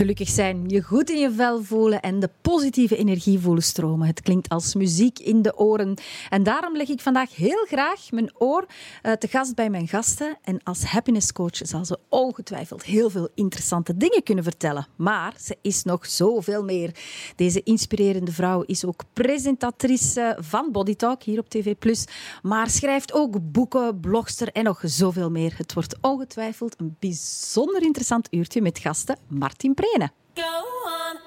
Gelukkig zijn, je goed in je vel voelen en de positieve energie voelen stromen. Het klinkt als muziek in de oren. En daarom leg ik vandaag heel graag mijn oor uh, te gast bij mijn gasten. En als happiness coach zal ze ongetwijfeld heel veel interessante dingen kunnen vertellen. Maar ze is nog zoveel meer. Deze inspirerende vrouw is ook presentatrice van Body Talk hier op TV+. Maar schrijft ook boeken, blogster en nog zoveel meer. Het wordt ongetwijfeld een bijzonder interessant uurtje met gasten Martin Go on,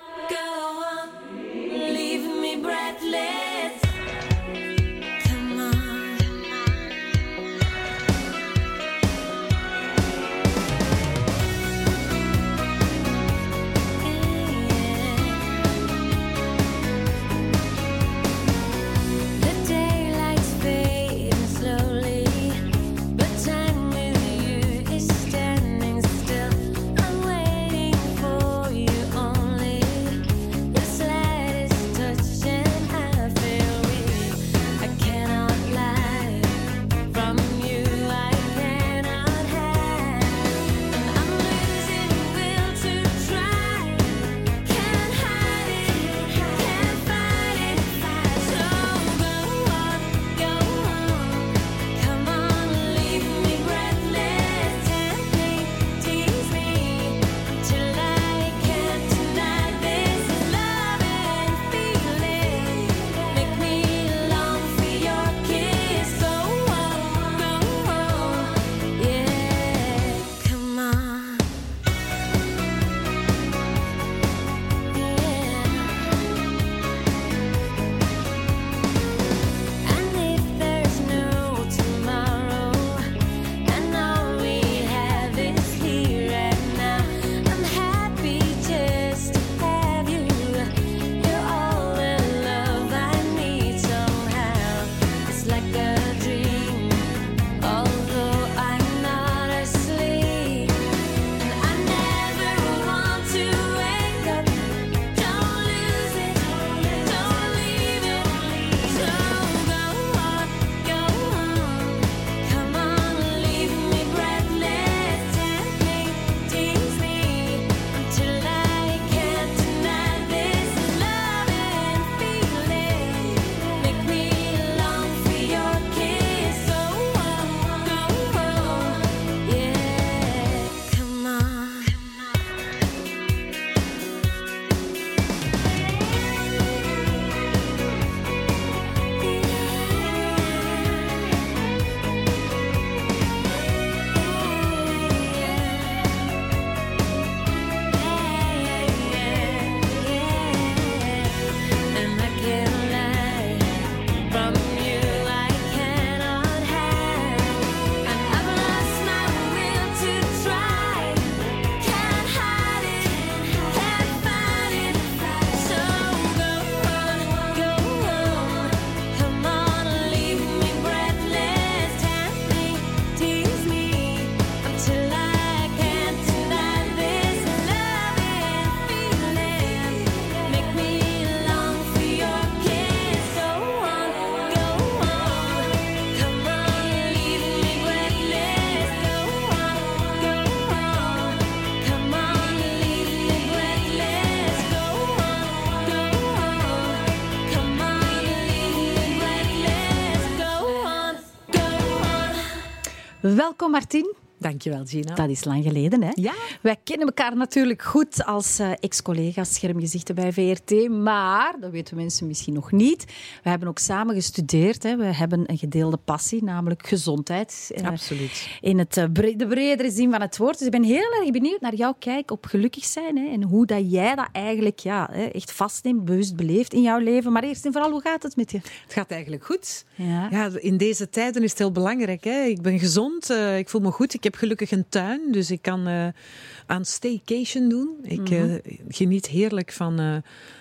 Welkom Martin. Dankjewel, Gina. Dat is lang geleden, hè? Ja. Wij kennen elkaar natuurlijk goed als uh, ex-collega's schermgezichten bij VRT, maar, dat weten mensen misschien nog niet, we hebben ook samen gestudeerd. Hè. We hebben een gedeelde passie, namelijk gezondheid. Uh, Absoluut. In het, uh, bre de bredere zin van het woord. Dus ik ben heel erg benieuwd naar jouw kijk op gelukkig zijn hè, en hoe dat jij dat eigenlijk ja, echt vastneemt, bewust beleeft in jouw leven. Maar eerst en vooral, hoe gaat het met je? Het gaat eigenlijk goed. Ja. ja in deze tijden is het heel belangrijk. Hè. Ik ben gezond, ik voel me goed, ik heb gelukkig een tuin, dus ik kan uh, aan staycation doen. Ik mm -hmm. uh, geniet heerlijk van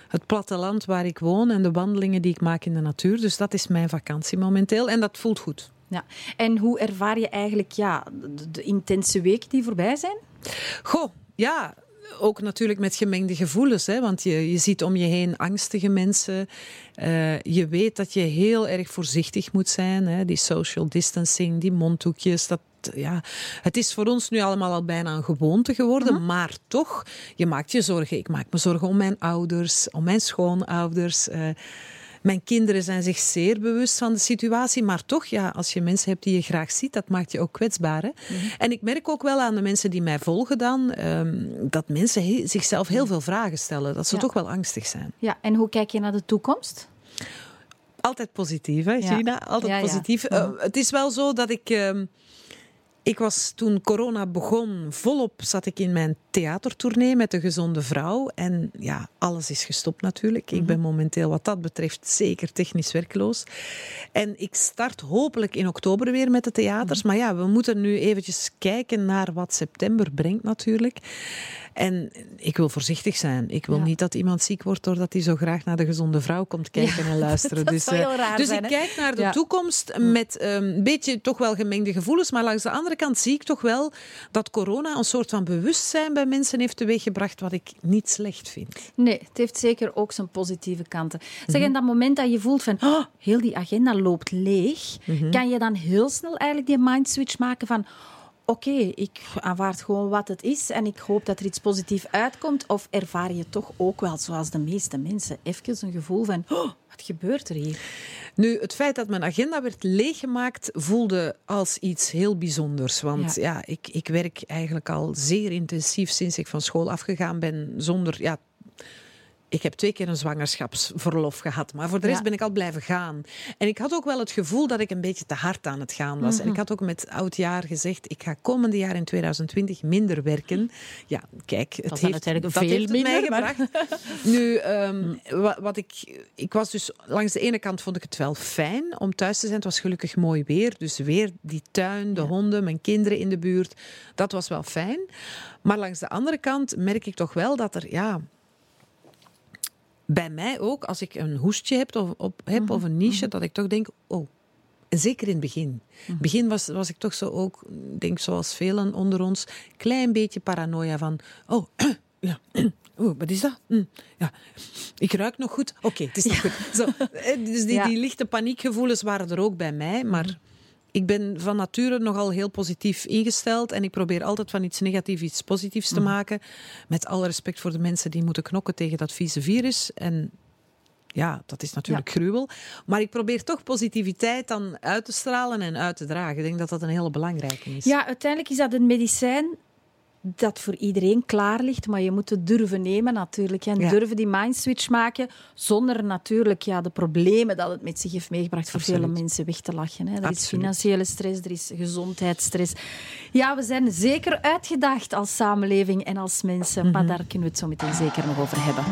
het platteland waar ik woon en de wandelingen die ik maak in de natuur. Dus dat is mijn vakantie momenteel en dat voelt goed. Ja. En hoe ervaar je eigenlijk ja, de, de intense weken die voorbij zijn? Goh, ja, ook natuurlijk met gemengde gevoelens. Hè? Want je, je ziet om je heen angstige mensen. Uh, je weet dat je heel erg voorzichtig moet zijn. Hè? Die social distancing, die mondhoekjes, dat ja, het is voor ons nu allemaal al bijna een gewoonte geworden, Mhm. maar toch, je maakt je zorgen. Ik maak me zorgen om mijn ouders, om mijn schoonouders. eh, mijn kinderen zijn zich zeer bewust van de situatie, maar toch, ja, als je mensen hebt die je graag ziet, dat maakt je ook kwetsbaar. Hè? Mhm. En ik merk ook wel aan de mensen die mij volgen dan, ehm, dat mensen he- zichzelf heel veel vragen stellen, dat ze Ja. toch wel angstig zijn. Ja, en hoe kijk je naar de toekomst? Altijd positief, hè, Ja. Gina? Altijd Ja, positief. Eh, het is wel zo dat ik... ehm, ik was toen corona begon, volop zat ik in mijn theatertournee met de gezonde vrouw. En ja, alles is gestopt natuurlijk. Ik ben momenteel wat dat betreft zeker technisch werkloos. En ik start hopelijk in oktober weer met de theaters. Maar ja, we moeten nu eventjes kijken naar wat september brengt natuurlijk. En ik wil voorzichtig zijn. Ik wil Ja. niet dat iemand ziek wordt doordat hij zo graag naar de gezonde vrouw komt kijken Ja, en luisteren. dat dus zou eh, heel raar dus zijn, ik kijk naar de Ja. toekomst met ehm, een beetje toch wel gemengde gevoelens. Maar langs de andere kant zie ik toch wel dat corona een soort van bewustzijn bij mensen heeft teweeggebracht wat ik niet slecht vind. Nee, het heeft zeker ook zijn positieve kanten. Zeg, en dat moment dat je voelt van, oh, heel die agenda loopt leeg, Mhm. kan je dan heel snel eigenlijk die mindswitch maken van, oké, ik aanvaard gewoon wat het is en ik hoop dat er iets positiefs uitkomt? Of ervaar je toch ook wel, zoals de meeste mensen, even een gevoel van, oh, wat gebeurt er hier? Nu, het feit dat mijn agenda werd leeggemaakt voelde als iets heel bijzonders. Want ja, ik, ik werk eigenlijk al zeer intensief sinds ik van school afgegaan ben zonder... Ja, ik heb twee keer een zwangerschapsverlof gehad, maar voor de rest Ja. ben ik al blijven gaan. En ik had ook wel het gevoel dat ik een beetje te hard aan het gaan was. Mhm. En ik had ook met oud jaar gezegd, ik ga komende jaar in 2020 minder werken. Ja, kijk, het dan heeft, dat veel heeft het mij minder, maar- gebracht. Nu, ehm, wa- wat ik, ik was dus langs de ene kant vond ik het wel fijn om thuis te zijn. Het was gelukkig mooi weer, dus weer die tuin, de honden, mijn kinderen in de buurt. Dat was wel fijn. Maar langs de andere kant merk ik toch wel dat er, ja, bij mij ook, als ik een hoestje heb of, op, heb, of een niche, dat ik toch denk, oh. En zeker in het begin. In het begin was, was ik toch zo ook, denk zoals velen onder ons, klein beetje paranoia van, oh, ja, oh, wat is dat? Hm, Ja, ik ruik nog goed. Oké, het is nog goed. Zo, eh, dus die, Ja. die lichte paniekgevoelens waren er ook bij mij, maar ik ben van nature nogal heel positief ingesteld en ik probeer altijd van iets negatiefs iets positiefs te maken. Met alle respect voor de mensen die moeten knokken tegen dat vieze virus. En ja, dat is natuurlijk gruwel. Maar ik probeer toch positiviteit dan uit te stralen en uit te dragen. Ik denk dat dat een hele belangrijke is. Ja, uiteindelijk is dat een medicijn dat voor iedereen klaar ligt, maar je moet het durven nemen natuurlijk. En Ja. durven die mindswitch maken, zonder natuurlijk ja, de problemen dat het met zich heeft meegebracht voor Absoluut. vele mensen weg te lachen. Hè. Er is financiële stress, er is gezondheidsstress. Ja, we zijn zeker uitgedaagd als samenleving en als mensen, maar daar kunnen we het zo meteen zeker nog over hebben.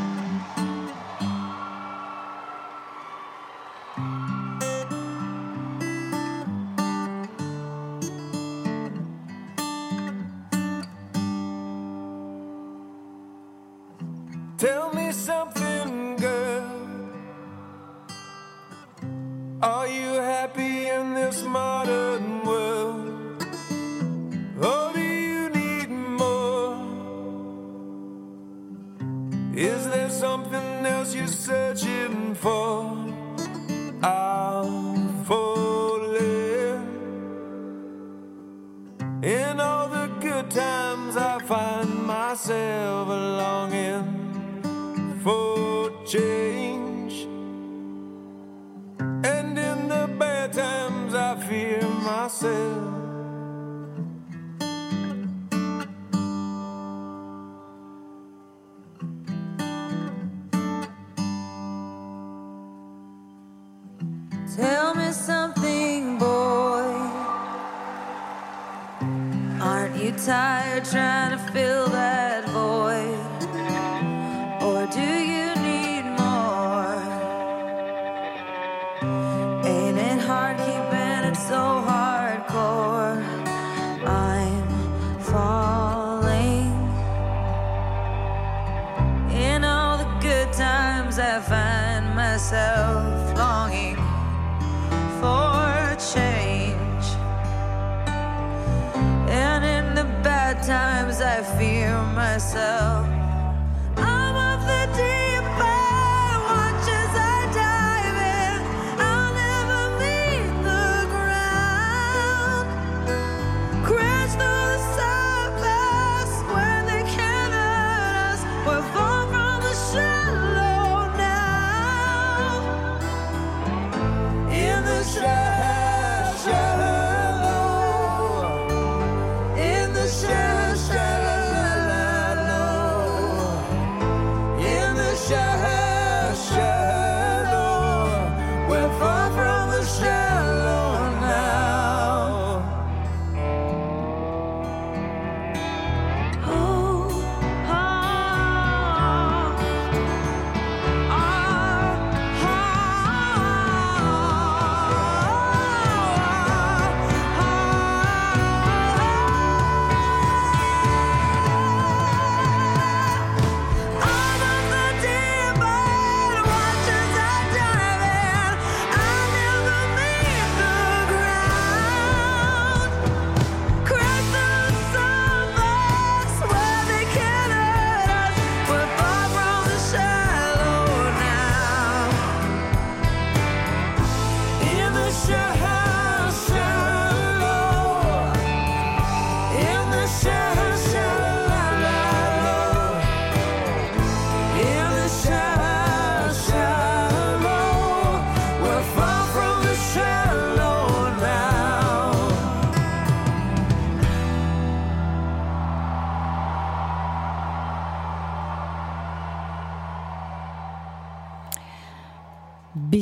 Times, I find myself longing for change. And in the bad times, I fear myself.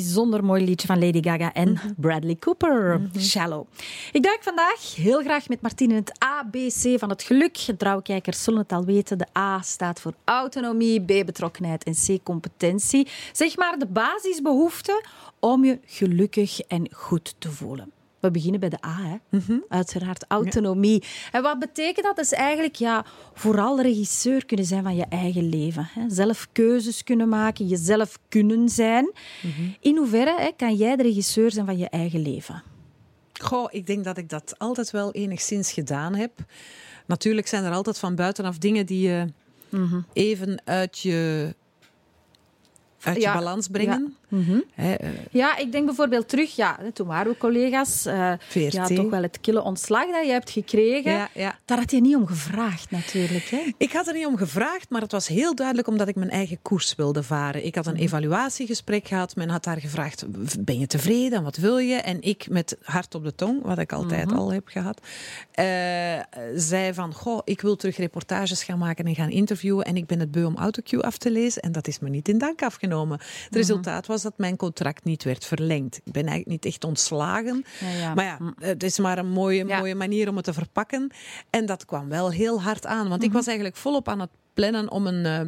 Bijzonder mooi liedje van Lady Gaga en Bradley Cooper, Shallow. Ik duik vandaag heel graag met Martine in het ABC van het geluk. Trouwkijkers zullen het al weten. De A staat voor autonomie, B betrokkenheid en C competentie. Zeg maar de basisbehoeften om je gelukkig en goed te voelen. We beginnen bij de A, hè? uiteraard autonomie. En wat betekent dat? Dat is eigenlijk ja, vooral regisseur kunnen zijn van je eigen leven. Hè? Zelf keuzes kunnen maken, jezelf kunnen zijn. In hoeverre hè, kan jij de regisseur zijn van je eigen leven? Goh, ik denk dat ik dat altijd wel enigszins gedaan heb. Natuurlijk zijn er altijd van buitenaf dingen die je even uit je, uit Ja, je balans brengen. Hè, eh, Ja, ik denk bijvoorbeeld terug, ja, toen waren we collega's. VRT. ja, toch wel het kille ontslag dat je hebt gekregen. Ja, ja. Daar had je niet om gevraagd, natuurlijk. Hè? Ik had er niet om gevraagd, maar het was heel duidelijk omdat ik mijn eigen koers wilde varen. Ik had een evaluatiegesprek gehad. Men had daar gevraagd, ben je tevreden? Wat wil je? En ik met hart op de tong, wat ik altijd al heb gehad, eh, zei van, goh, ik wil terug reportages gaan maken en gaan interviewen. En ik ben het beu om autocue af te lezen. En dat is me niet in dank afgenomen. Het resultaat was dat mijn contract niet werd verlengd. Ik ben eigenlijk niet echt ontslagen. Ja, ja. Maar ja, het is maar een mooie, Ja. mooie manier om het te verpakken. En dat kwam wel heel hard aan. Want Mhm. ik was eigenlijk volop aan het plannen om een, eh,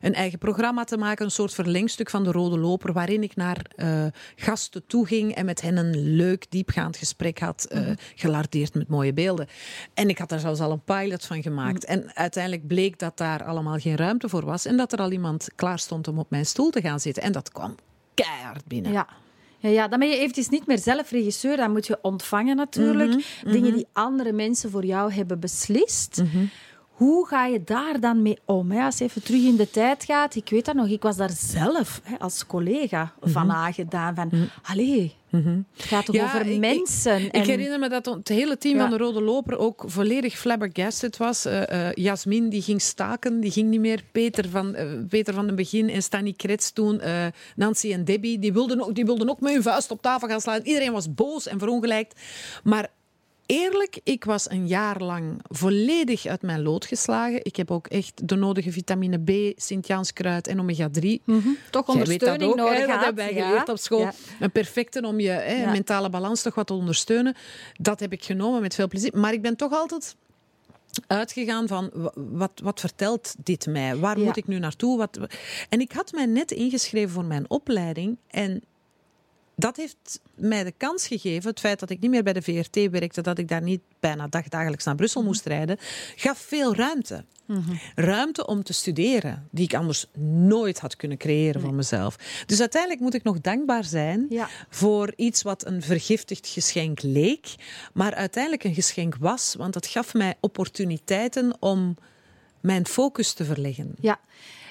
een eigen programma te maken. Een soort verlengstuk van de Rode Loper. Waarin ik naar eh, gasten toe ging en met hen een leuk, diepgaand gesprek had. Mhm. gelardeerd met mooie beelden. En ik had er zelfs al een pilot van gemaakt. Mhm. En uiteindelijk bleek dat daar allemaal geen ruimte voor was. En dat er al iemand klaar stond om op mijn stoel te gaan zitten. En dat kwam keihard binnen. Ja. Ja, ja, dan ben je eventjes niet meer zelf regisseur. Dan moet je ontvangen natuurlijk. Mhm, Dingen die andere mensen voor jou hebben beslist. Mhm. Hoe ga je daar dan mee om? Hè? Als je even terug in de tijd gaat. Ik weet dat nog, ik was daar zelf hè, als collega Mhm. van aangedaan. Van, allee, het gaat toch Ja, over ik- mensen? Ik en- herinner me dat het hele team Ja. van de Rode Loper ook volledig flabbergasted was. Eh eh, Jasmin die ging staken, die ging niet meer. Peter van, eh, Peter van den Begin en Stanny Krets toen. Nancy en Debbie, die wilden, ook, die wilden ook met hun vuist op tafel gaan slaan. Iedereen was boos en verongelijkt. Maar eerlijk, ik was een jaar lang volledig uit mijn lood geslagen. Ik heb ook echt de nodige vitamine B, Sint-Janskruid en omega-3. toch Jij weet dat ondersteuning ook, hè, nodig dat hebben wij Ja. geleerd op school. Ja. Een perfecte om je hè, Ja. mentale balans toch wat te ondersteunen. Dat heb ik genomen met veel plezier. Maar ik ben toch altijd uitgegaan van wa- wat, wat vertelt dit mij? Waar moet ik nu naartoe? Wat, en ik had mij net ingeschreven voor mijn opleiding en dat heeft mij de kans gegeven, het feit dat ik niet meer bij de VRT werkte, dat ik daar niet bijna dagdagelijks naar Brussel moest rijden, gaf veel ruimte. Ruimte om te studeren, die ik anders nooit had kunnen creëren voor mezelf. Dus uiteindelijk moet ik nog dankbaar zijn Ja. voor iets wat een vergiftigd geschenk leek, maar uiteindelijk een geschenk was, want het gaf mij opportuniteiten om mijn focus te verleggen. Ja.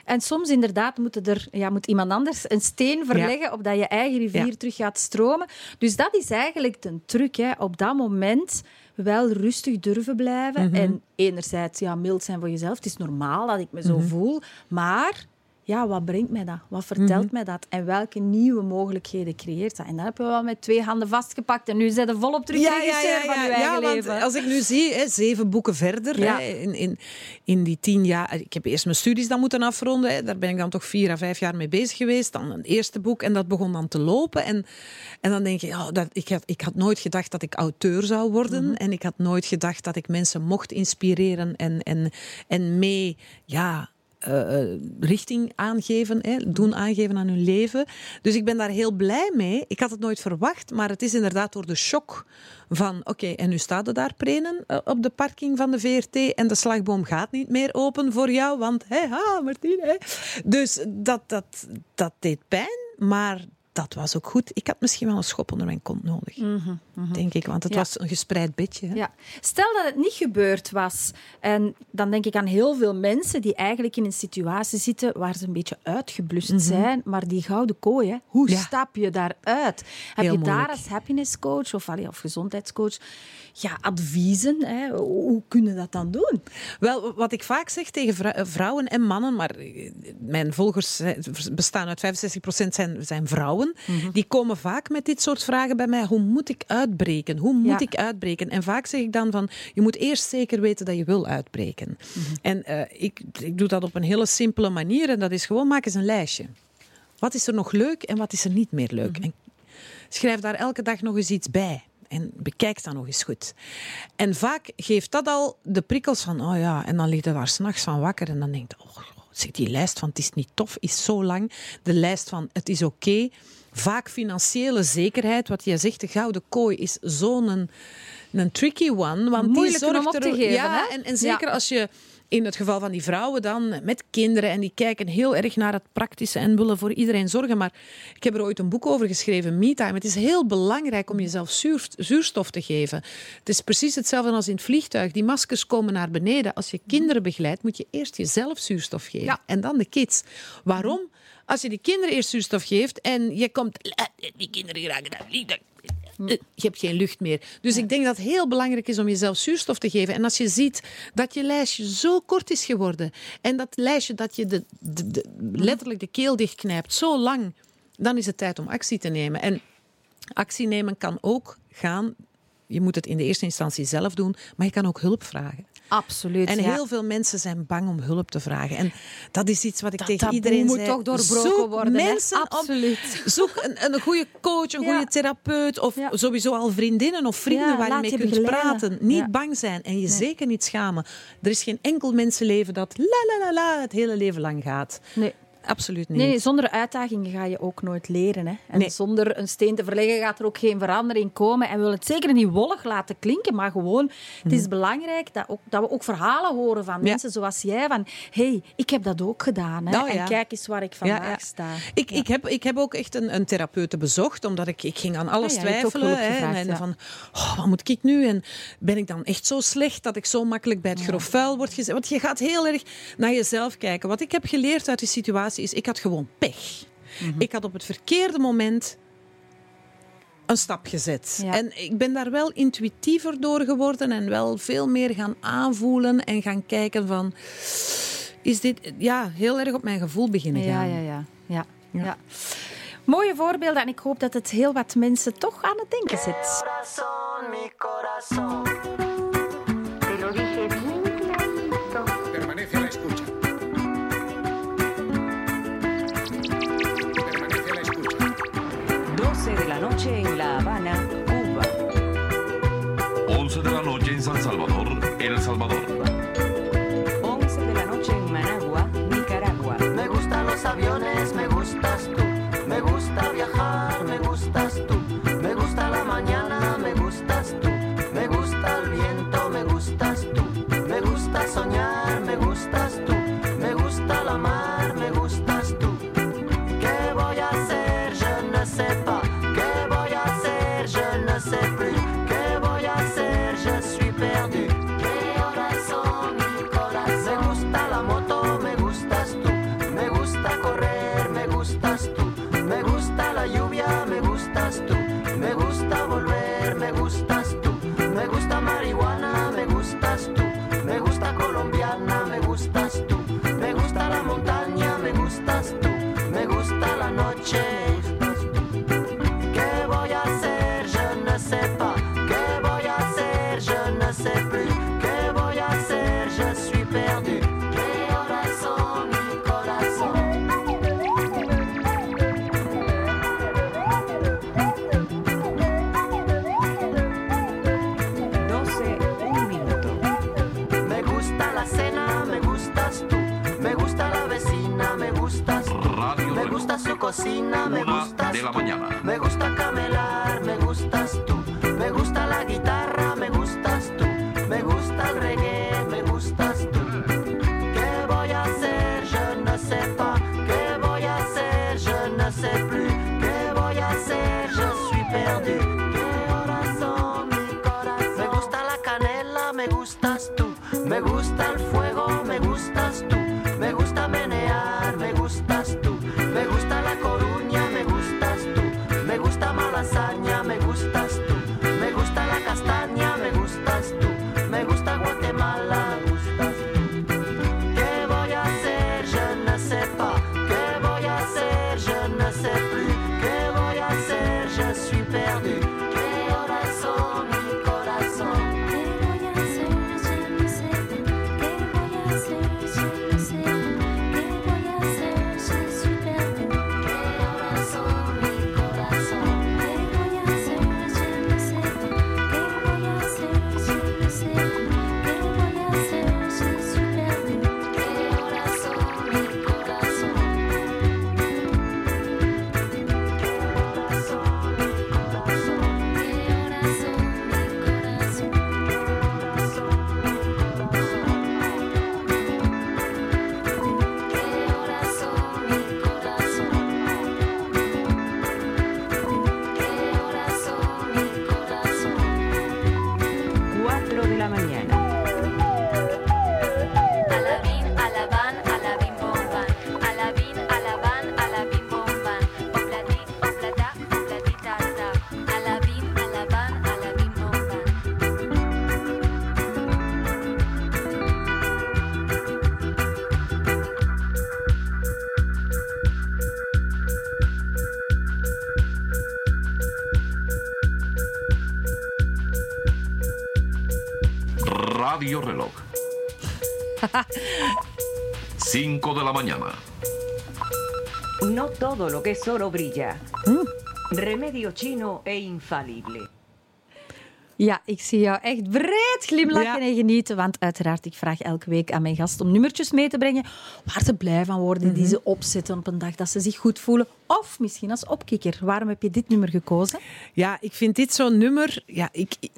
En soms inderdaad moet, er, ja, moet iemand anders een steen verleggen opdat je eigen rivier terug gaat stromen. Dus dat is eigenlijk de truc. Hè. Op dat moment wel rustig durven blijven. Mhm. En enerzijds ja, mild zijn voor jezelf. Het is normaal dat ik me Mhm. zo voel. Maar ja, wat brengt mij dat? Wat vertelt Mhm. mij dat? En welke nieuwe mogelijkheden creëert dat? En dat heb je wel met twee handen vastgepakt. En nu zijn je volop terug regisseur van eigen want als ik nu zie, hè, zeven boeken verder, Ja. hè, in, in, in die tien jaar... Ik heb eerst mijn studies dan moeten afronden. Hè, daar ben ik dan toch vier à vijf jaar mee bezig geweest. Dan een eerste boek en dat begon dan te lopen. En, en dan denk je, ja, dat, ik, had, ik had nooit gedacht dat ik auteur zou worden. Mhm. En ik had nooit gedacht dat ik mensen mocht inspireren en, en, en mee... Ja, eh, eh, richting aangeven, hè, doen aangeven aan hun leven. Dus ik ben daar heel blij mee. Ik had het nooit verwacht, maar het is inderdaad door de shock van oké, en nu staat er daar prenen eh, op de parking van de VRT en de slagboom gaat niet meer open voor jou, want hé, ha, Martien, hè. Dus dat, dat, dat deed pijn, maar dat was ook goed. Ik had misschien wel een schop onder mijn kont nodig, denk ik, want het Ja. was een gespreid bedje. Hè. Ja. Stel dat het niet gebeurd was, en dan denk ik aan heel veel mensen die eigenlijk in een situatie zitten waar ze een beetje uitgeblust zijn, maar die gouden kooi, hè, hoe Mhm. Ja. stap je daaruit? Heb Heel je daar als happiness coach of, allee, of gezondheidscoach ja, adviezen? Hè? Hoe kunnen dat dan doen? Wel, wat ik vaak zeg tegen eh, vrouwen en mannen, maar eh, mijn volgers bestaan uit 65% zijn, zijn vrouwen, Mhm. die komen vaak met dit soort vragen bij mij. Hoe moet ik uitbreken? Hoe moet Ja. ik uitbreken? En vaak zeg ik dan van, je moet eerst zeker weten dat je wil uitbreken. Mhm. En eh, ik, ik doe dat op een hele simpele manier en dat is gewoon, maak eens een lijstje. Wat is er nog leuk en wat is er niet meer leuk? En schrijf daar elke dag nog eens iets bij. En bekijk dat nog eens goed. En vaak geeft dat al de prikkels van, oh ja, en dan ligt je daar s'nachts van wakker en dan denkt, oh, zeg, die lijst van het is niet tof, is zo lang. De lijst van het is oké. Vaak financiële zekerheid, wat je zegt, de gouden kooi is zo'n een, een tricky one. Want Moeilijk die om zorgt op te er, geven, Ja, hè? en, en zeker Ja. als je in het geval van die vrouwen dan met kinderen en die kijken heel erg naar het praktische en willen voor iedereen zorgen. Maar ik heb er ooit een boek over geschreven, MeTime. Het is heel belangrijk om jezelf zuur- zuurstof te geven. Het is precies hetzelfde als in het vliegtuig. Die maskers komen naar beneden. Als je kinderen begeleidt, moet je eerst jezelf zuurstof geven Ja. en dan de kids. Waarom? Als je die kinderen eerst zuurstof geeft en je komt, die kinderen het vliegtuig. Eh, Je hebt geen lucht meer. Dus ik denk dat het heel belangrijk is om jezelf zuurstof te geven. En als je ziet dat je lijstje zo kort is geworden en dat lijstje dat je de, de, de- letterlijk de keel dichtknijpt zo lang, dan is het tijd om actie te nemen. En actie nemen kan ook gaan. Je moet het in de eerste instantie zelf doen, maar je kan ook hulp vragen. Absoluut. En ja. heel veel mensen zijn bang om hulp te vragen. En dat is iets wat ik Dat tegen iedereen moet zei. toch doorbroken Zoek worden, hè? Mensen op- Absoluut. zoek een, een goede coach, een Ja. goede therapeut of Ja. sowieso al vriendinnen of vrienden waar je mee je kunt begeleiden. praten. Niet bang zijn en je zeker niet schamen. Er is geen enkel mensenleven dat la la la la het hele leven lang gaat. Nee. Absoluut niet. Nee, nee, zonder uitdagingen ga je ook nooit leren. Hè. En Nee. zonder een steen te verleggen gaat er ook geen verandering komen. En we willen het zeker niet wollig laten klinken, maar gewoon, het is belangrijk dat, ook, dat we ook verhalen horen van Mhm. Ja. mensen zoals jij. Van, hey, ik heb dat ook gedaan. Hè. Nou ja. En kijk eens waar ik vandaag Ja, sta. Ik, ik, heb, ik heb ook echt een, een therapeute bezocht, omdat ik, ik ging aan alles Ah twijfelen. hè, gevraagd, en van, oh, wat moet ik nu? En ben ik dan echt zo slecht dat ik zo makkelijk bij het grof vuil word gezet? Want je gaat heel erg naar jezelf kijken. Wat ik heb geleerd uit die situatie is, ik had gewoon pech. Mhm. Ik had op het verkeerde moment een stap gezet. Ja. En ik ben daar wel intuïtiever door geworden en wel veel meer gaan aanvoelen en gaan kijken van... Is dit ja, heel erg op mijn gevoel beginnen Ja, gaan? ja, ja. ja, ja. Mooie voorbeelden en ik hoop dat het heel wat mensen toch aan het denken zet. La noche en La Habana, Cuba. 11 de la noche en San Salvador, El Salvador. 11 de la noche en Managua, Nicaragua. Me gustan los aviones, me gustas tú. Me gusta viajar, me gustas tú. Me gusta la mañana, radioreloj. 5 de la mañana. No todo lo que es oro brilla. Remedio chino e infalible. Ja, ik zie jou echt breed glimlachen Ja. en genieten. Want uiteraard, ik vraag elke week aan mijn gast om nummertjes mee te brengen waar ze blij van worden, die ze opzetten op een dag dat ze zich goed voelen. Of misschien als opkikker. Waarom heb je dit nummer gekozen? Ja, ik vind dit zo'n nummer. Ja, ik, ik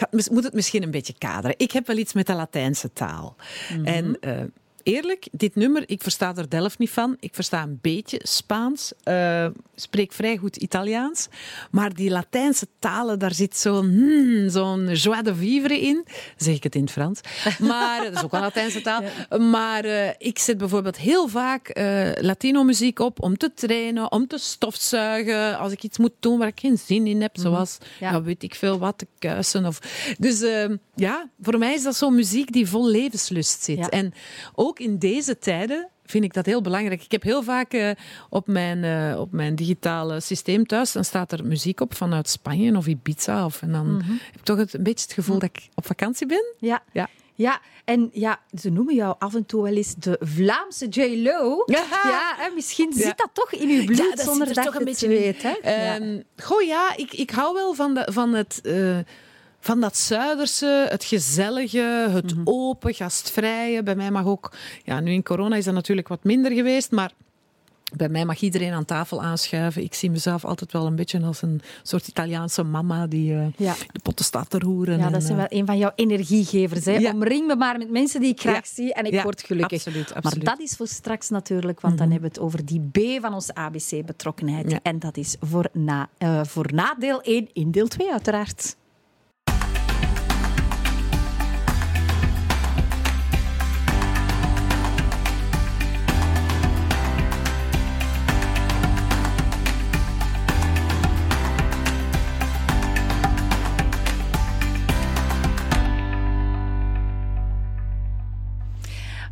ga- moet het misschien een beetje kaderen. Ik heb wel iets met de Latijnse taal. En eh, eerlijk, dit nummer, ik versta er Delft niet van. Ik versta een beetje Spaans, eh, spreek vrij goed Italiaans. Maar die Latijnse talen, daar zit zo'n hmm, zo'n joie de vivre in. Zeg ik het in het Frans. Maar dat is ook een Latijnse taal. Maar eh, ik zet bijvoorbeeld heel vaak eh, Latino-muziek op om te trainen, om te stofzuigen. Als ik iets moet doen waar ik geen zin in heb, zoals, Ja. ja. weet ik veel, wat te kuisen. Of... Dus ja, voor mij is dat zo'n muziek die vol levenslust zit. Ja. En ook in deze tijden vind ik dat heel belangrijk. Ik heb heel vaak eh, op, mijn, eh, op mijn digitale systeem thuis, dan staat er muziek op vanuit Spanje of Ibiza. Of, en dan heb ik toch het, een beetje het gevoel dat ik op vakantie ben. Ja. Ja. Ja, en ja, ze noemen jou af en toe wel eens de Vlaamse J-Lo. Ja. misschien Ja. zit dat toch in uw bloed Ja, dat zonder er dat toch je het beetje weet. Hè? Ja. Ehm, Goh, ja, ik, ik hou wel van, de, van het... eh, van dat Zuiderse, het gezellige, het Mhm. open, gastvrije. Bij mij mag ook... Ja, nu in corona is dat natuurlijk wat minder geweest, maar... Bij mij mag iedereen aan tafel aanschuiven. Ik zie mezelf altijd wel een beetje als een soort Italiaanse mama die Ja. de potten staat te roeren. Ja, en, dat zijn eh, wel een van jouw energiegevers. Hè? Ja. Omring me maar met mensen die ik graag Ja. zie en ik word gelukkig. absoluut, Maar absoluut. Mhm. dat is voor straks natuurlijk, want dan hebben we het over die B van onze ABC-betrokkenheid. En dat is voor, na, eh, voor na deel 1 in deel 2 uiteraard.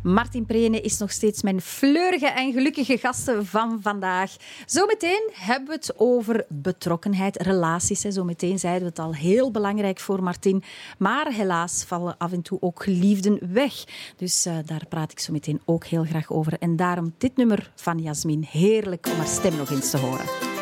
Martin Prene is nog steeds mijn fleurige en gelukkige gasten van vandaag. Zometeen hebben we het over betrokkenheid, relaties. Zometeen zeiden we het al heel belangrijk voor Martin. Maar helaas vallen af en toe ook geliefden weg. Dus eh, daar praat ik zo meteen ook heel graag over. En daarom dit nummer van Jasmin. Heerlijk om haar stem nog eens te horen.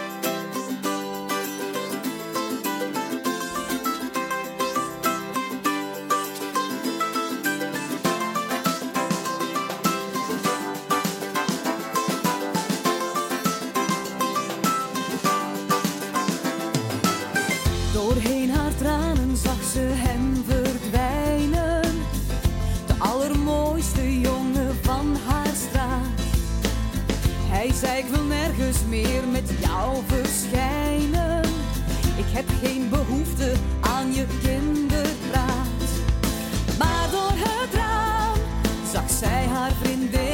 Meer met jou verschijnen. Ik heb geen behoefte aan je kinderpraat. Maar door het raam zag zij haar vriendinnen.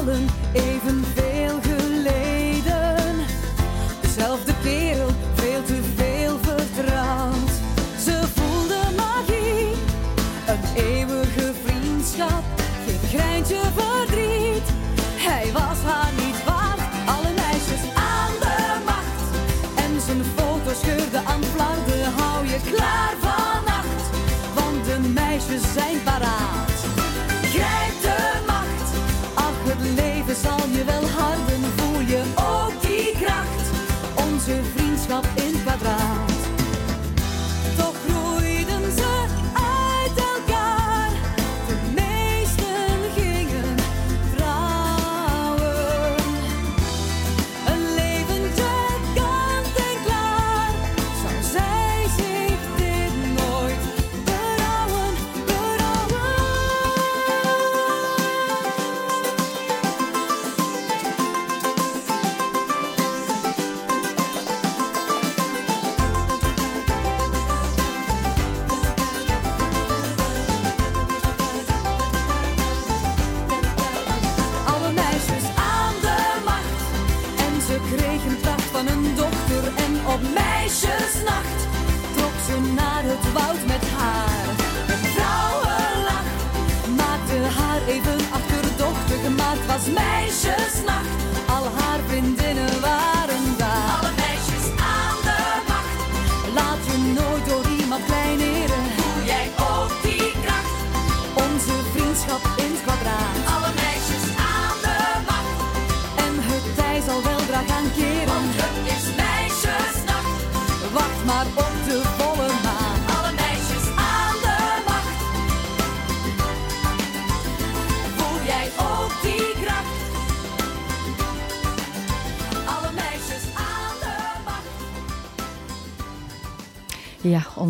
Hadden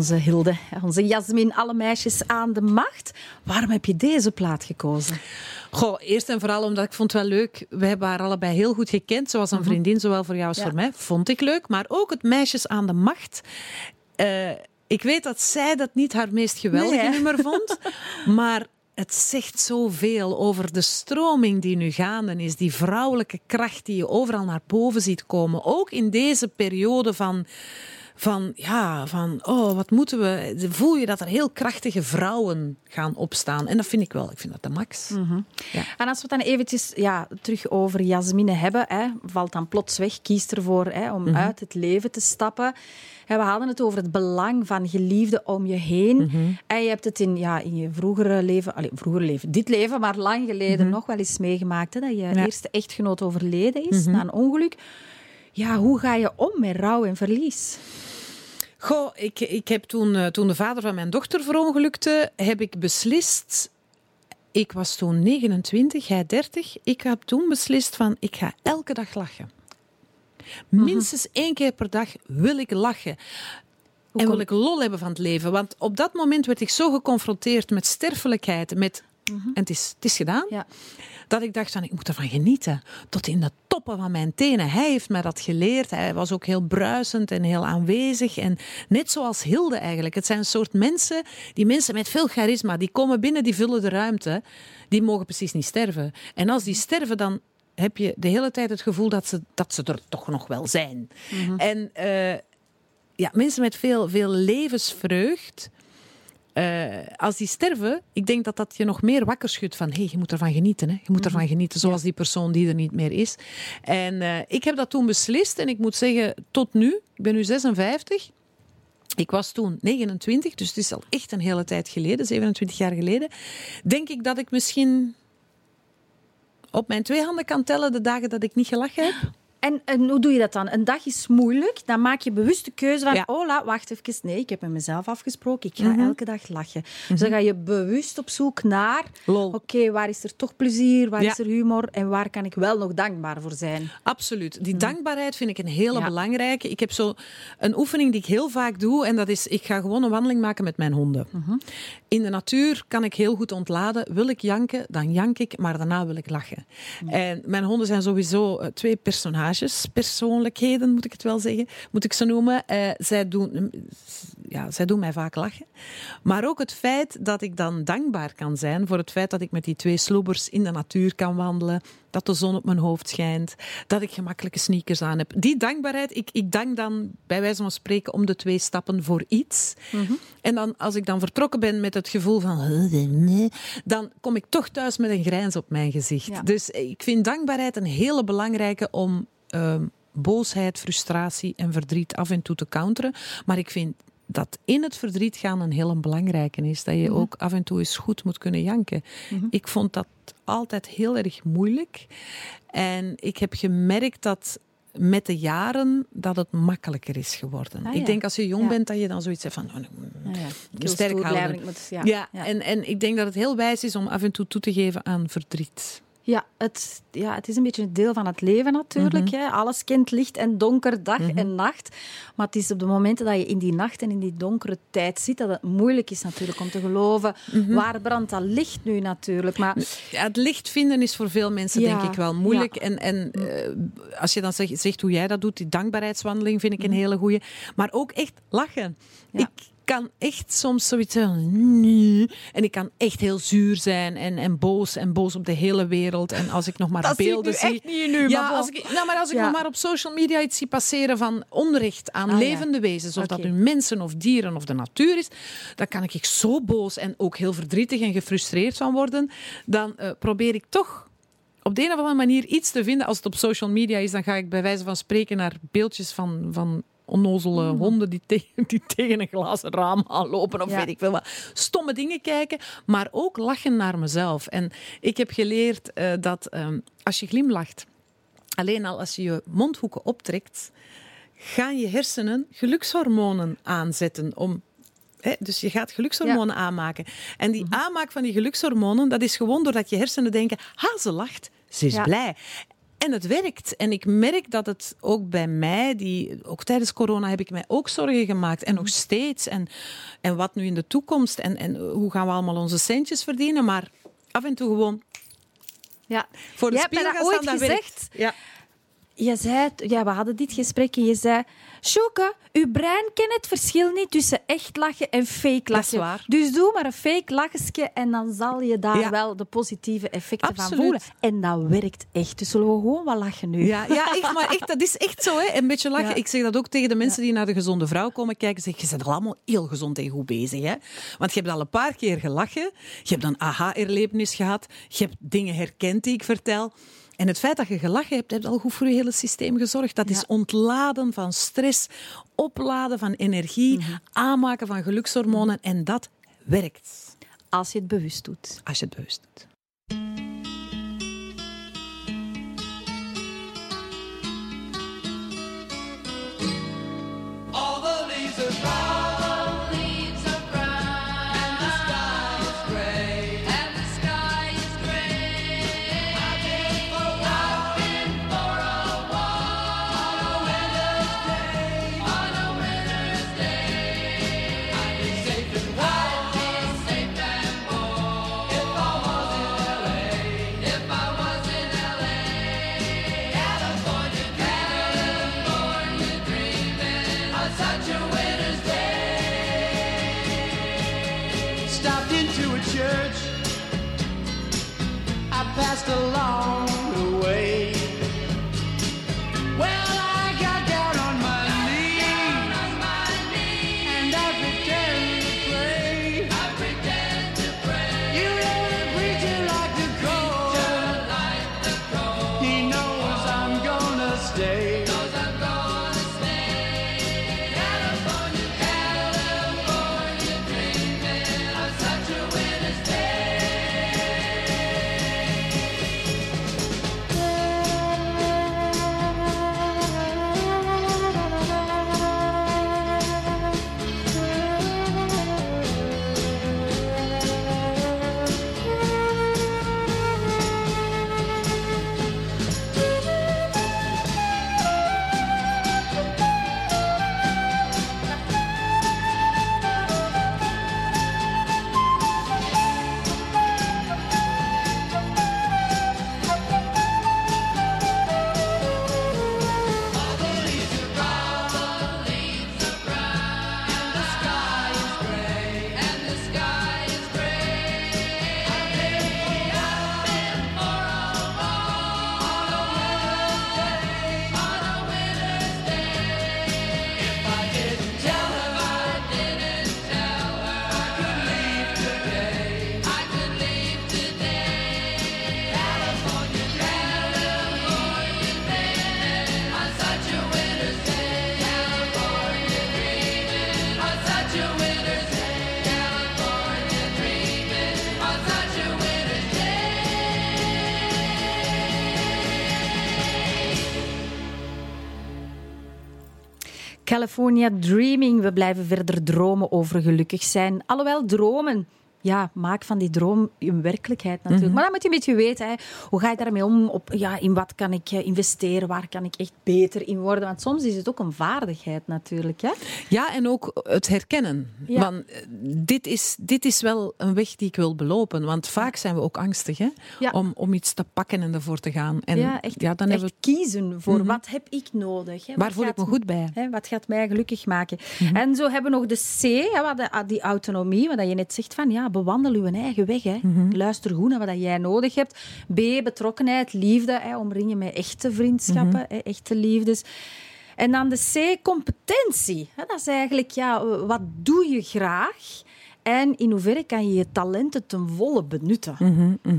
onze Hilde, onze Jasmin, alle meisjes aan de macht. Waarom heb je deze plaat gekozen? Goh, eerst en vooral omdat ik vond het wel leuk. We hebben haar allebei heel goed gekend. Zoals een vriendin, zowel voor jou als Mhm. Ja. voor mij. Vond ik leuk. Maar ook het Meisjes aan de Macht. Eh, ik weet dat zij dat niet haar meest geweldige Nee, nummer vond. maar het zegt zoveel over de stroming die nu gaande is. Die vrouwelijke kracht die je overal naar boven ziet komen. Ook in deze periode van... Van, ja, van, oh, wat moeten we... Voel je dat er heel krachtige vrouwen gaan opstaan. En dat vind ik wel. Ik vind dat de max. Ja. En als we het dan eventjes ja, terug over Jasmine hebben, hè, valt dan plots weg, kiest ervoor hè, om uit het leven te stappen. We hadden het over het belang van geliefden om je heen. En je hebt het in, ja, in je vroegere leven, allee, vroegere leven, dit leven, maar lang geleden nog wel eens meegemaakt, hè, dat je eerste echtgenoot overleden is na een ongeluk. Ja, hoe ga je om met rouw en verlies? Goh, ik, ik heb toen, eh, toen de vader van mijn dochter verongelukte, heb ik beslist. Ik was toen 29, hij 30. Ik heb toen beslist van, ik ga elke dag lachen. Minstens één keer per dag wil ik lachen. En wil ik lol hebben van het leven. Want op dat moment werd ik zo geconfronteerd met sterfelijkheid. Met, En het is, het is gedaan. Ja. Dat ik dacht van, ik moet ervan genieten. Tot in de toppen van mijn tenen. Hij heeft mij dat geleerd. Hij was ook heel bruisend en heel aanwezig. En net zoals Hilde eigenlijk. Het zijn een soort mensen, die mensen met veel charisma. Die komen binnen, die vullen de ruimte. Die mogen precies niet sterven. En als die sterven, dan heb je de hele tijd het gevoel dat ze, dat ze er toch nog wel zijn. En eh, ja, mensen met veel, veel levensvreugd. Eh, als die sterven, ik denk dat dat je nog meer wakker schudt van hey, je moet ervan genieten. Hè? Je moet ervan genieten, zoals die persoon die er niet meer is. En eh, ik heb dat toen beslist en ik moet zeggen, tot nu, ik ben nu 56. Ik was toen 29, dus het is al echt een hele tijd geleden, 27 jaar geleden. Denk ik dat ik misschien op mijn twee handen kan tellen de dagen dat ik niet gelachen heb. En, en hoe doe je dat dan? Een dag is moeilijk, dan maak je bewust de keuze van, Ja. oh, la, wacht even, nee, ik heb met mezelf afgesproken, ik ga elke dag lachen. Dus dan ga je bewust op zoek naar, oké, waar is er toch plezier, waar Ja. is er humor en waar kan ik wel nog dankbaar voor zijn? Absoluut. Die dankbaarheid vind ik een hele Ja. belangrijke. Ik heb zo een oefening die ik heel vaak doe. En dat is, ik ga gewoon een wandeling maken met mijn honden. In de natuur kan ik heel goed ontladen. Wil ik janken, dan jank ik. Maar daarna wil ik lachen. En mijn honden zijn sowieso eh, twee personages. Persoonlijkheden, moet ik het wel zeggen. Moet ik ze noemen. Eh, zij, doen, ja, zij doen mij vaak lachen. Maar ook het feit dat ik dan dankbaar kan zijn voor het feit dat ik met die twee sloebers in de natuur kan wandelen. Dat de zon op mijn hoofd schijnt. Dat ik gemakkelijke sneakers aan heb. Die dankbaarheid, ik, ik dank dan bij wijze van spreken om de twee stappen voor iets. En dan, als ik dan vertrokken ben met het gevoel van... Dan kom ik toch thuis met een grijns op mijn gezicht. Ja. Dus ik vind dankbaarheid een hele belangrijke om ehm, boosheid, frustratie en verdriet af en toe te counteren. Maar ik vind dat in het verdriet gaan een heel belangrijke is. Dat je ook af en toe eens goed moet kunnen janken. Ik vond dat altijd heel erg moeilijk. En ik heb gemerkt dat met de jaren dat het makkelijker is geworden. Ah, Ik ja. denk als je jong Ja. bent dat je dan zoiets zegt van... oh, Nou ja, ik Een wil sterk houden. blijven, ik moet- ja. ja, Ja. En, en ik denk dat het heel wijs is om af en toe toe te geven aan verdriet. Ja, het, ja, het is een beetje een deel van het leven natuurlijk. hè. Alles kent licht en donker, dag en nacht. Maar het is op de momenten dat je in die nacht en in die donkere tijd zit, dat het moeilijk is natuurlijk om te geloven. Waar brandt dat licht nu natuurlijk? Maar Ja, het licht vinden is voor veel mensen Ja, denk ik wel moeilijk. ja. En, en eh, als je dan zegt, zegt hoe jij dat doet, die dankbaarheidswandeling vind ik een hele goeie. Maar ook echt lachen. Ik kan echt soms zoiets. "Nee." En ik kan echt heel zuur zijn en, en boos en boos op de hele wereld. En als ik nog maar Dat zie ik beelden nu zie. echt niet in u, ja, maar als ik, nou, maar als ik Ja. nog maar op social media iets zie passeren van onrecht aan Ah, ja. levende wezens, of dat nu mensen of dieren of de natuur is, dan kan ik zo boos en ook heel verdrietig en gefrustreerd van worden. Dan eh, probeer ik toch op de een of andere manier iets te vinden. Als het op social media is, dan ga ik bij wijze van spreken naar beeldjes van, van onnozele honden die, te- die tegen een glazen raam aanlopen of Ja. weet ik veel wat. Stomme dingen kijken, maar ook lachen naar mezelf. En ik heb geleerd eh, dat ehm, als je glimlacht, alleen al als je je mondhoeken optrekt, gaan je hersenen gelukshormonen aanzetten om dus je gaat gelukshormonen aanmaken. En die aanmaak van die gelukshormonen, dat is gewoon doordat je hersenen denken, ha, ze lacht, ze is Ja. blij. En het werkt. En ik merk dat het ook bij mij, die, ook tijdens corona heb ik mij ook zorgen gemaakt. En nog steeds. En, en wat nu in de toekomst? En, en hoe gaan we allemaal onze centjes verdienen? Maar af en toe gewoon Ja. voor de Jij hebt mij spiegel dat ooit gezegd. Ja. Je zei, ja, we hadden dit gesprek en je zei... Sjoeke, uw brein kent het verschil niet tussen echt lachen en fake Dat is lachen. waar. Dus doe maar een fake lachje en dan zal je daar Ja. wel de positieve effecten van voelen. En dat werkt echt. Dus zullen we gewoon wat lachen nu? Ja, ja echt, maar echt, dat is echt zo. Hè. Een beetje lachen. Ja. Ik zeg dat ook tegen de mensen die naar de gezonde vrouw komen kijken. Zeg, je bent al allemaal heel gezond en goed bezig. Hè? Want je hebt al een paar keer gelachen. Je hebt een aha-erlevenis gehad. Je hebt dingen herkend die ik vertel. En het feit dat je gelachen hebt, heeft al goed voor je hele systeem gezorgd. Dat is ontladen van stress, opladen van energie, Mhm. aanmaken van gelukshormonen. En dat werkt. Als je het bewust doet. Als je het bewust doet. California Dreaming. We blijven verder dromen over gelukkig zijn. Alhoewel dromen ja, maak van die droom een werkelijkheid natuurlijk. Mhm. Maar dan moet je een beetje weten, hè, hoe ga je daarmee om? Op, ja, in wat kan ik eh, investeren? Waar kan ik echt beter in worden? Want soms is het ook een vaardigheid natuurlijk. Hè? Ja, en ook het herkennen. Ja. Want eh, dit is, dit is wel een weg die ik wil belopen. Want vaak zijn we ook angstig hè? Ja. Om, om iets te pakken en ervoor te gaan. En ja, echt, ja, dan echt hebben we kiezen voor wat heb ik nodig. Hè? Waar Wat voel ik gaat me goed bij? Hè, wat gaat mij gelukkig maken? Mhm. En zo hebben we nog de C, hè, ah, die autonomie, wat je net zegt van ja, bewandel je eigen weg. Hè. Mhm. Luister goed naar wat jij nodig hebt. B, betrokkenheid, liefde, hè, omring je met echte vriendschappen, Mhm. hè, echte liefdes. En dan de C, competentie. Hè, dat is eigenlijk, ja, wat doe je graag? En in hoeverre kan je je talenten ten volle benutten?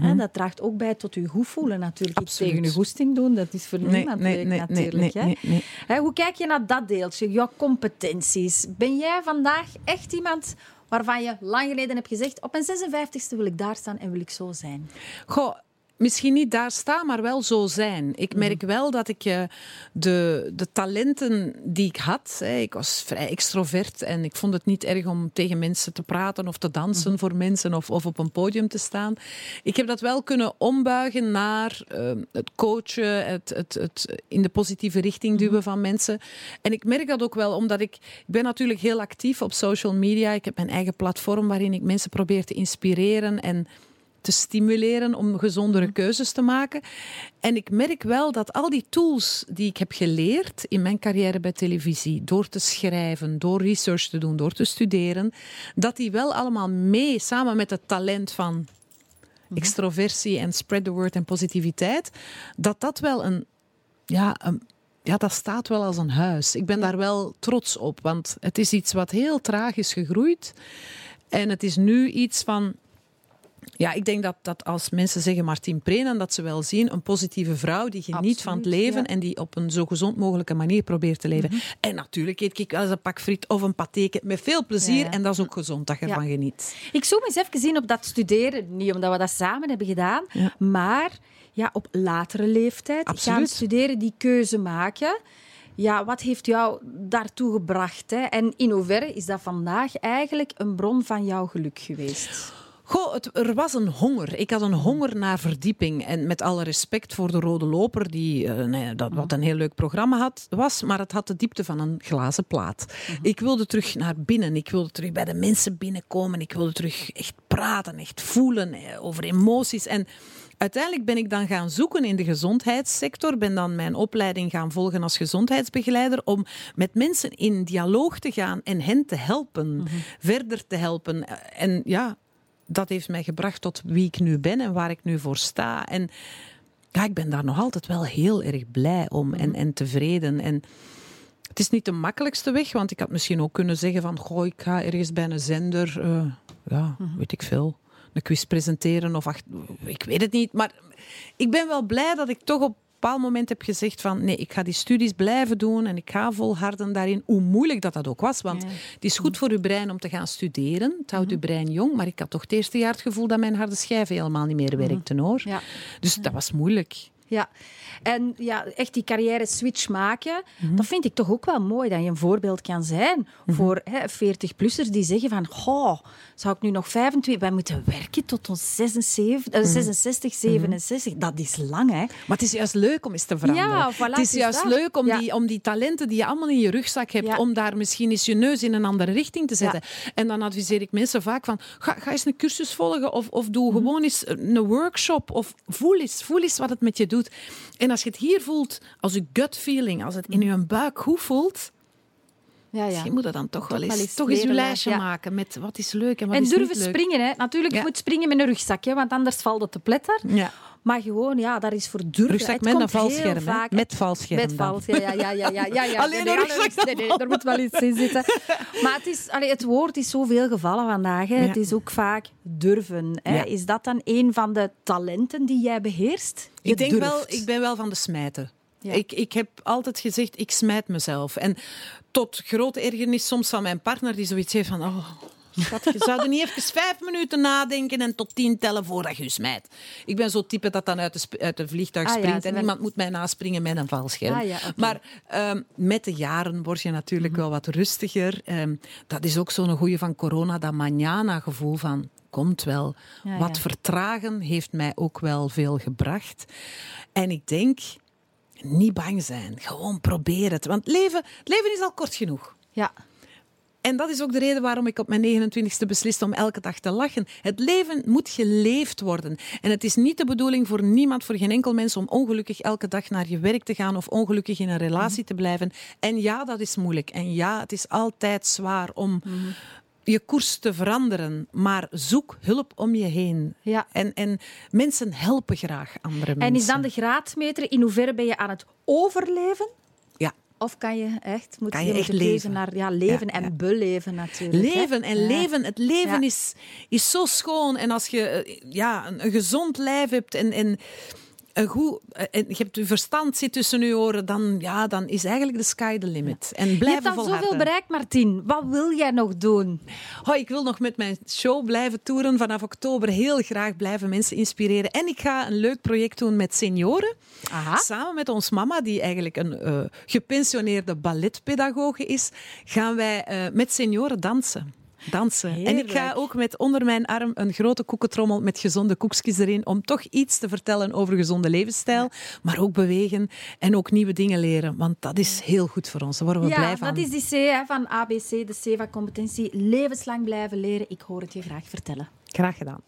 Hè, dat draagt ook bij tot je goed voelen natuurlijk. Iets Absoluut. tegen je goesting doen, dat is voor Nee, niemand nee, leuk nee, natuurlijk. Hè, hoe kijk je naar dat deeltje, jouw competenties? Ben jij vandaag echt iemand waarvan je lang geleden hebt gezegd op mijn 56e wil ik daar staan en wil ik zo zijn? Misschien niet daar staan, maar wel zo zijn. Ik merk wel dat ik eh, de, de talenten die ik had... Hè, ik was vrij extrovert en ik vond het niet erg om tegen mensen te praten of te dansen voor mensen of, of op een podium te staan. Ik heb dat wel kunnen ombuigen naar eh, het coachen, het, het, het in de positieve richting duwen van mensen. En ik merk dat ook wel, omdat ik... Ik ben natuurlijk heel actief op social media. Ik heb mijn eigen platform waarin ik mensen probeer te inspireren en te stimuleren om gezondere keuzes te maken. En ik merk wel dat al die tools die ik heb geleerd in mijn carrière bij televisie, door te schrijven, door research te doen, door te studeren, dat die wel allemaal mee, samen met het talent van extroversie en spread the word en positiviteit, dat dat wel een, ja, een ja, dat staat wel als een huis. Ik ben daar wel trots op, want het is iets wat heel traag is gegroeid. En het is nu iets van ja, ik denk dat, dat als mensen zeggen Martien Prenen, dat ze wel zien een positieve vrouw die geniet van het leven ja. en die op een zo gezond mogelijke manier probeert te leven. En natuurlijk eet ik wel eens een pak friet of een patéke met veel plezier Ja, ja. en dat is ook gezond dat je ervan geniet. Ik zoom eens even in op dat studeren. Niet omdat we dat samen hebben gedaan, maar ja, op latere leeftijd. Absoluut. Gaan studeren, die keuze maken. Ja, wat heeft jou daartoe gebracht? Hè? En in hoeverre is dat vandaag eigenlijk een bron van jouw geluk geweest? Goh, het, er was een honger. Ik had een honger naar verdieping. En met alle respect voor de Rode Loper, die, eh, nee, dat, wat een heel leuk programma had, was, maar het had de diepte van een glazen plaat. Ik wilde terug naar binnen. Ik wilde terug bij de mensen binnenkomen. Ik wilde terug echt praten, echt voelen eh, over emoties. En uiteindelijk ben ik dan gaan zoeken in de gezondheidssector. Ben dan mijn opleiding gaan volgen als gezondheidsbegeleider om met mensen in dialoog te gaan en hen te helpen, verder te helpen. En ja, dat heeft mij gebracht tot wie ik nu ben en waar ik nu voor sta. En ja, ik ben daar nog altijd wel heel erg blij om en, en tevreden. En het is niet de makkelijkste weg, want ik had misschien ook kunnen zeggen van, goh, ik ga ergens bij een zender, eh, ja, weet ik veel, een quiz presenteren of ach, ik weet het niet. Maar ik ben wel blij dat ik toch op bepaald moment heb gezegd van, nee, ik ga die studies blijven doen en ik ga volharden daarin, hoe moeilijk dat dat ook was. Want Ja. het is goed voor uw brein om te gaan studeren, het houdt uw brein jong, maar ik had toch het eerste jaar het gevoel dat mijn harde schijven helemaal niet meer werkten, hoor. Ja. Dus dat was moeilijk. Ja, en ja, echt die carrière switch maken, dat vind ik toch ook wel mooi dat je een voorbeeld kan zijn voor hè, 40-plussers die zeggen van, goh, zou ik nu nog 25, wij moeten werken tot ons 76, eh, 66, 67, dat is lang hè. Maar het is juist leuk om eens te veranderen. Ja, voilà, het is juist dat. leuk om, Ja. die, om die talenten die je allemaal in je rugzak hebt, Ja. om daar misschien eens je neus in een andere richting te zetten. En dan adviseer ik mensen vaak van, ga, ga eens een cursus volgen of, of doe Mhm. gewoon eens een workshop of voel eens, voel eens wat het met je doet. En als je het hier voelt, als je gut feeling, als het in je buik goed voelt, Ja, ja. misschien moet je dan toch, wel wel eens, eens toch eens je lijstje ja. maken met wat is leuk en wat En is durven niet leuk. springen, hè. Natuurlijk, je moet springen met een rugzak, hè, want anders valt het te pletter. Ja. Maar gewoon, ja, daar is voor durven. Rugzak met een valscherm, vaak- Met valscherm Met vals, ja, ja, ja, ja, ja, ja, ja. Alleen Nee, een nee, rugzak nee, nee, er moet wel iets in zitten. Maar het, is, allee, het woord is zoveel gevallen vandaag. Hè. Ja. Het is ook vaak durven. Hè. Ja. Is dat dan een van de talenten die jij beheerst? Je Ik denk durft. wel, ik ben wel van de smijten. Ja. Ik, ik heb altijd gezegd, ik smijt mezelf. En tot grote ergernis soms van mijn partner, die zoiets heeft van... Oh, schat, je zou er niet even vijf minuten nadenken en tot tien tellen voordat je je smijt. Ik ben zo'n type dat dan uit de, uit de vliegtuig Ah springt en iemand moet mij naspringen met een valscherm. Ah ja. Maar ehm, met de jaren word je natuurlijk wel wat rustiger. Ehm, dat is ook zo'n goeie van corona, dat manana-gevoel van... komt wel. Ja, Wat vertragen heeft mij ook wel veel gebracht. En ik denk, niet bang zijn. Gewoon probeer het. Want leven, leven is al kort genoeg. Ja. En dat is ook de reden waarom ik op mijn 29ste besliste om elke dag te lachen. Het leven moet geleefd worden. En het is niet de bedoeling voor niemand, voor geen enkel mens, om ongelukkig elke dag naar je werk te gaan of ongelukkig in een relatie te blijven. En ja, dat is moeilijk. En ja, het is altijd zwaar om je koers te veranderen. Maar zoek hulp om je heen. Ja. En, en mensen helpen graag andere mensen. En is dan de graadmeter in hoeverre ben je aan het overleven? Of kan je echt, moet Kan je, je echt leven. naar ja, leven Ja, en ja. beleven natuurlijk. hè? Leven en leven. Het leven is, is zo schoon. En als je eh, ja, een, een gezond lijf hebt en, en, een goed, eh, en je hebt je verstand zit tussen je oren, dan, ja, dan is eigenlijk de sky the limit. En Je blijven hebt al zoveel bereikt, Martien. Wat wil jij nog doen? Oh, ik wil nog met mijn show blijven toeren. Vanaf oktober heel graag blijven mensen inspireren. En ik ga een leuk project doen met senioren. Aha. Samen met ons mama, die eigenlijk een eh, gepensioneerde balletpedagoge is, gaan wij eh, met senioren dansen. Dansen. En ik ga ook met onder mijn arm een grote koekentrommel met gezonde koekjes erin, om toch iets te vertellen over gezonde levensstijl, maar ook bewegen en ook nieuwe dingen leren. Want dat is heel goed voor ons. Daar worden we ja, blij van. dat is die C hè, van ABC, de C van competentie. Levenslang blijven leren. Ik hoor het je graag vertellen. Graag gedaan.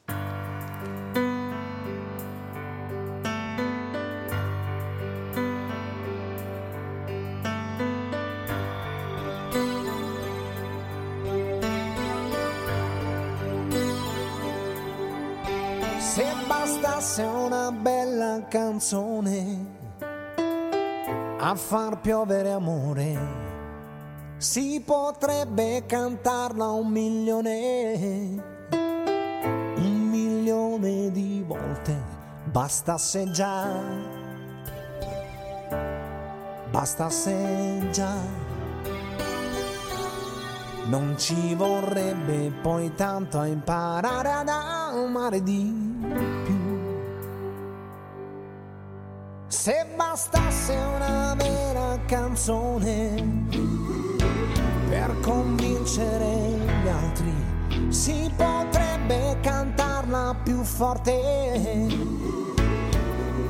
Se bastasse una bella canzone a far piovere amore, si potrebbe cantarla un milione, un milione di volte, bastasse già, bastasse già. Non ci vorrebbe poi tanto imparare ad amare di Se bastasse una vera canzone per convincere gli altri, si potrebbe cantarla più forte.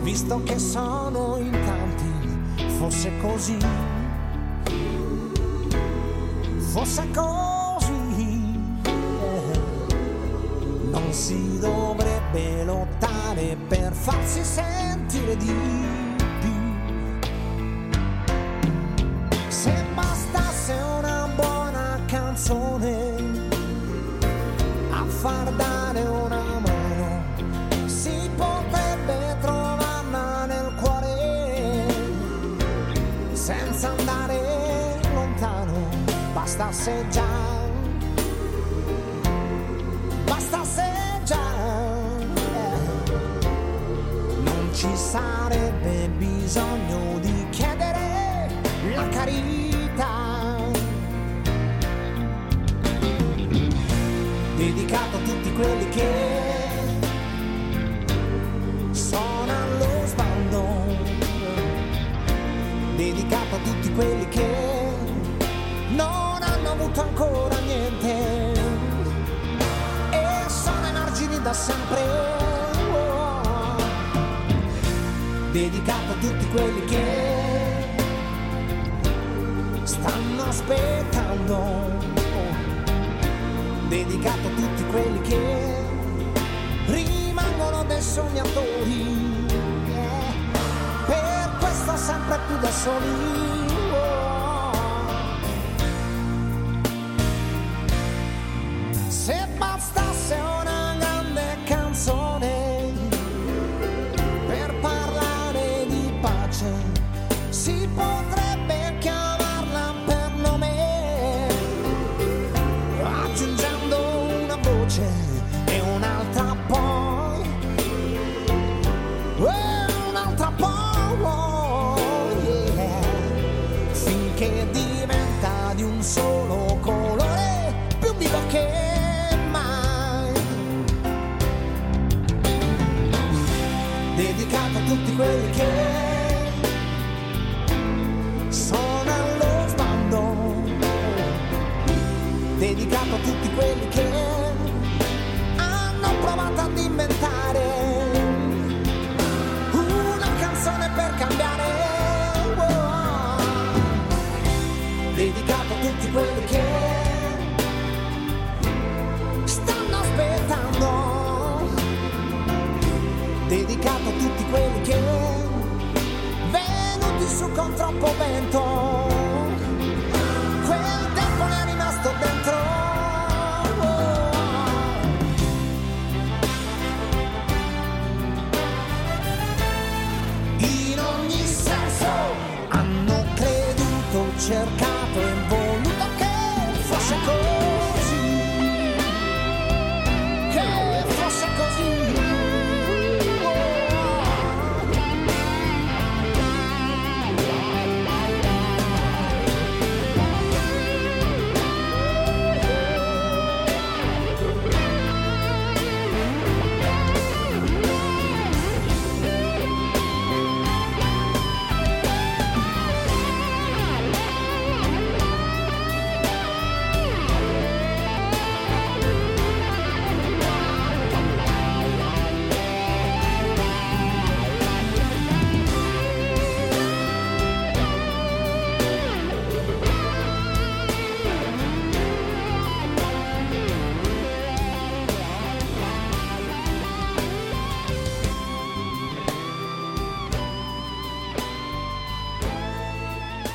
Visto che sono in tanti, fosse così fosse così, si dovrebbe lottare per farsi sentire di più. Se bastasse una buona canzone a far dare una mano, si potrebbe trovarla nel cuore senza andare lontano, bastasse già, sarebbe bisogno di chiedere la carità. Dedicato a tutti quelli che sono allo sbando dedicato a tutti quelli che non hanno avuto ancora niente e sono emargini da sempre. Dedicato a tutti quelli che stanno aspettando. Dedicato a tutti quelli che rimangono dei sognatori. Yeah per questo sempre più da soli.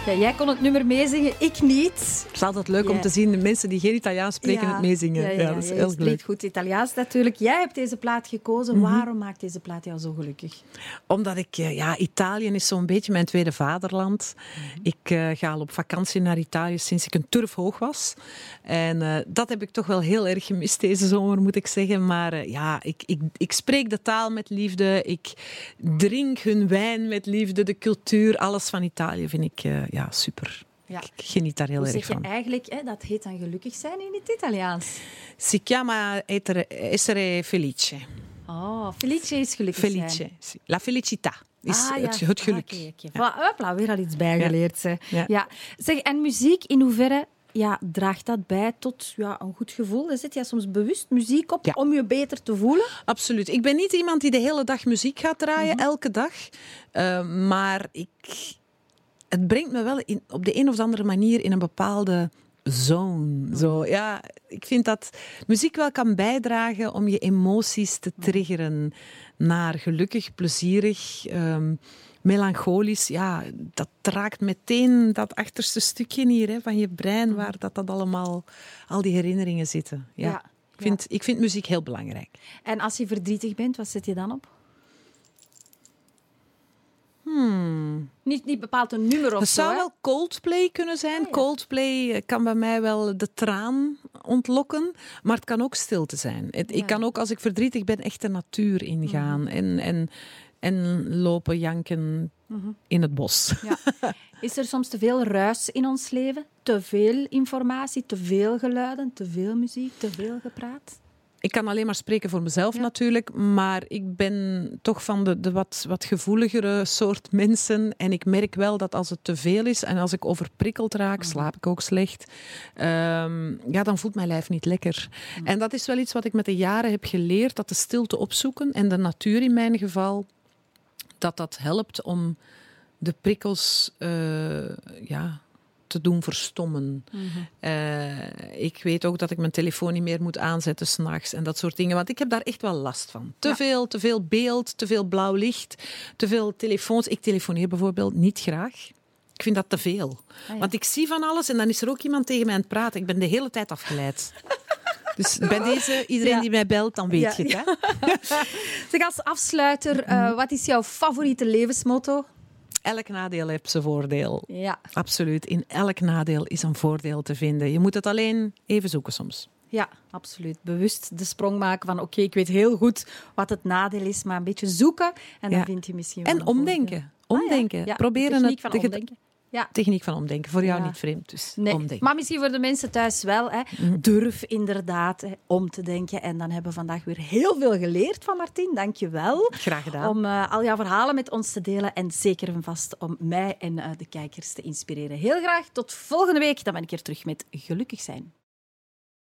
Ja, jij kon het nummer meezingen, ik niet. Het is altijd leuk Ja. om te zien de mensen die geen Italiaans spreken het meezingen. Ja, Ja, ja, dat is heel leuk. goed Italiaans natuurlijk. Jij hebt deze plaat gekozen. Mhm. Waarom maakt deze plaat jou zo gelukkig? Omdat ik, eh, ja, Italië is zo'n beetje mijn tweede vaderland. Mhm. Ik eh, ga al op vakantie naar Italië sinds ik een turf hoog was. En eh, dat heb ik toch wel heel erg gemist deze zomer, moet ik zeggen. Maar ja, ik, ik, ik spreek de taal met liefde. Ik drink hun wijn met liefde. De cultuur, alles van Italië vind ik eh, ja, super. Ja. Ik geniet daar heel Hoe erg zeg je van. eigenlijk, hè, dat heet dan gelukkig zijn in het Italiaans. Si chiama essere felice. Oh, felice is gelukkig zijn. Felice. La felicità is Ah, ja. het, het geluk. Voilà, hopla, weer al iets bijgeleerd. hè. Ja. Ja. Zeg, en muziek, in hoeverre ja, draagt dat bij tot ja, een goed gevoel? Zet jij soms bewust muziek op Ja. om je beter te voelen? Absoluut. Ik ben niet iemand die de hele dag muziek gaat draaien, Mhm. elke dag. Eh, maar ik, het brengt me wel in, op de een of andere manier in een bepaalde zone. Zo, ja, ik vind dat muziek wel kan bijdragen om je emoties te triggeren naar gelukkig, plezierig, ehm, melancholisch. Ja, dat raakt meteen dat achterste stukje hier hè, van je brein, waar dat, dat allemaal, al die herinneringen zitten. Ja. Ja, Ik, vind, ik vind muziek heel belangrijk. En als je verdrietig bent, wat zet je dan op? Niet, niet bepaald een nummer of Hmm. Het zo. zou wel Coldplay kunnen zijn. Ah, ja. Coldplay eh, kan bij mij wel de traan ontlokken, maar het kan ook stilte zijn. Het- Ja. Ik kan ook, als ik verdrietig ben, echt de natuur ingaan en, en, en lopen janken in het bos. Ja. Is er soms te veel ruis in ons leven? Te veel informatie, te veel geluiden, te veel muziek, te veel gepraat? Ik kan alleen maar spreken voor mezelf Ja. natuurlijk, maar ik ben toch van de, de wat, wat gevoeligere soort mensen. En ik merk wel dat als het te veel is en als ik overprikkeld raak, slaap ik ook slecht. ehm, ja, dan voelt mijn lijf niet lekker. En dat is wel iets wat ik met de jaren heb geleerd, dat de stilte opzoeken en de natuur in mijn geval, dat dat helpt om de prikkels eh, ja, te doen verstommen. Eh, ik weet ook dat ik mijn telefoon niet meer moet aanzetten s'nachts en dat soort dingen. Want ik heb daar echt wel last van. Te Ja. veel, te veel beeld, te veel blauw licht, te veel telefoons. Ik telefoneer bijvoorbeeld niet graag. Ik vind dat te veel. ja. Want ik zie van alles en dan is er ook iemand tegen mij aan het praten. Ik ben de hele tijd afgeleid. Dus bij deze, iedereen Ja. die mij belt, dan weet Ja, je het. Hè? Zeg, als afsluiter, eh, wat is jouw favoriete levensmotto? Elk nadeel heeft zijn voordeel. Ja, Absoluut. In elk nadeel is een voordeel te vinden. Je moet het alleen even zoeken soms. ja, absoluut. Bewust de sprong maken van oké, ik weet heel goed wat het nadeel is, maar een beetje zoeken en dan Ja. vind je misschien wel En omdenken. Ah, ja. Omdenken. Ja, Proberen het omdenken. Ja. Techniek van omdenken. Voor jou Ja. niet vreemd. Dus Nee, omdenken. maar misschien voor de mensen thuis wel. Hè. Durf inderdaad hè, om te denken. En dan hebben we vandaag weer heel veel geleerd van Martin. Dank je wel. Graag gedaan. Om eh, al jouw verhalen met ons te delen. En zeker en vast om mij en eh, de kijkers te inspireren. Heel graag tot volgende week. Dan ben ik hier terug met Gelukkig zijn.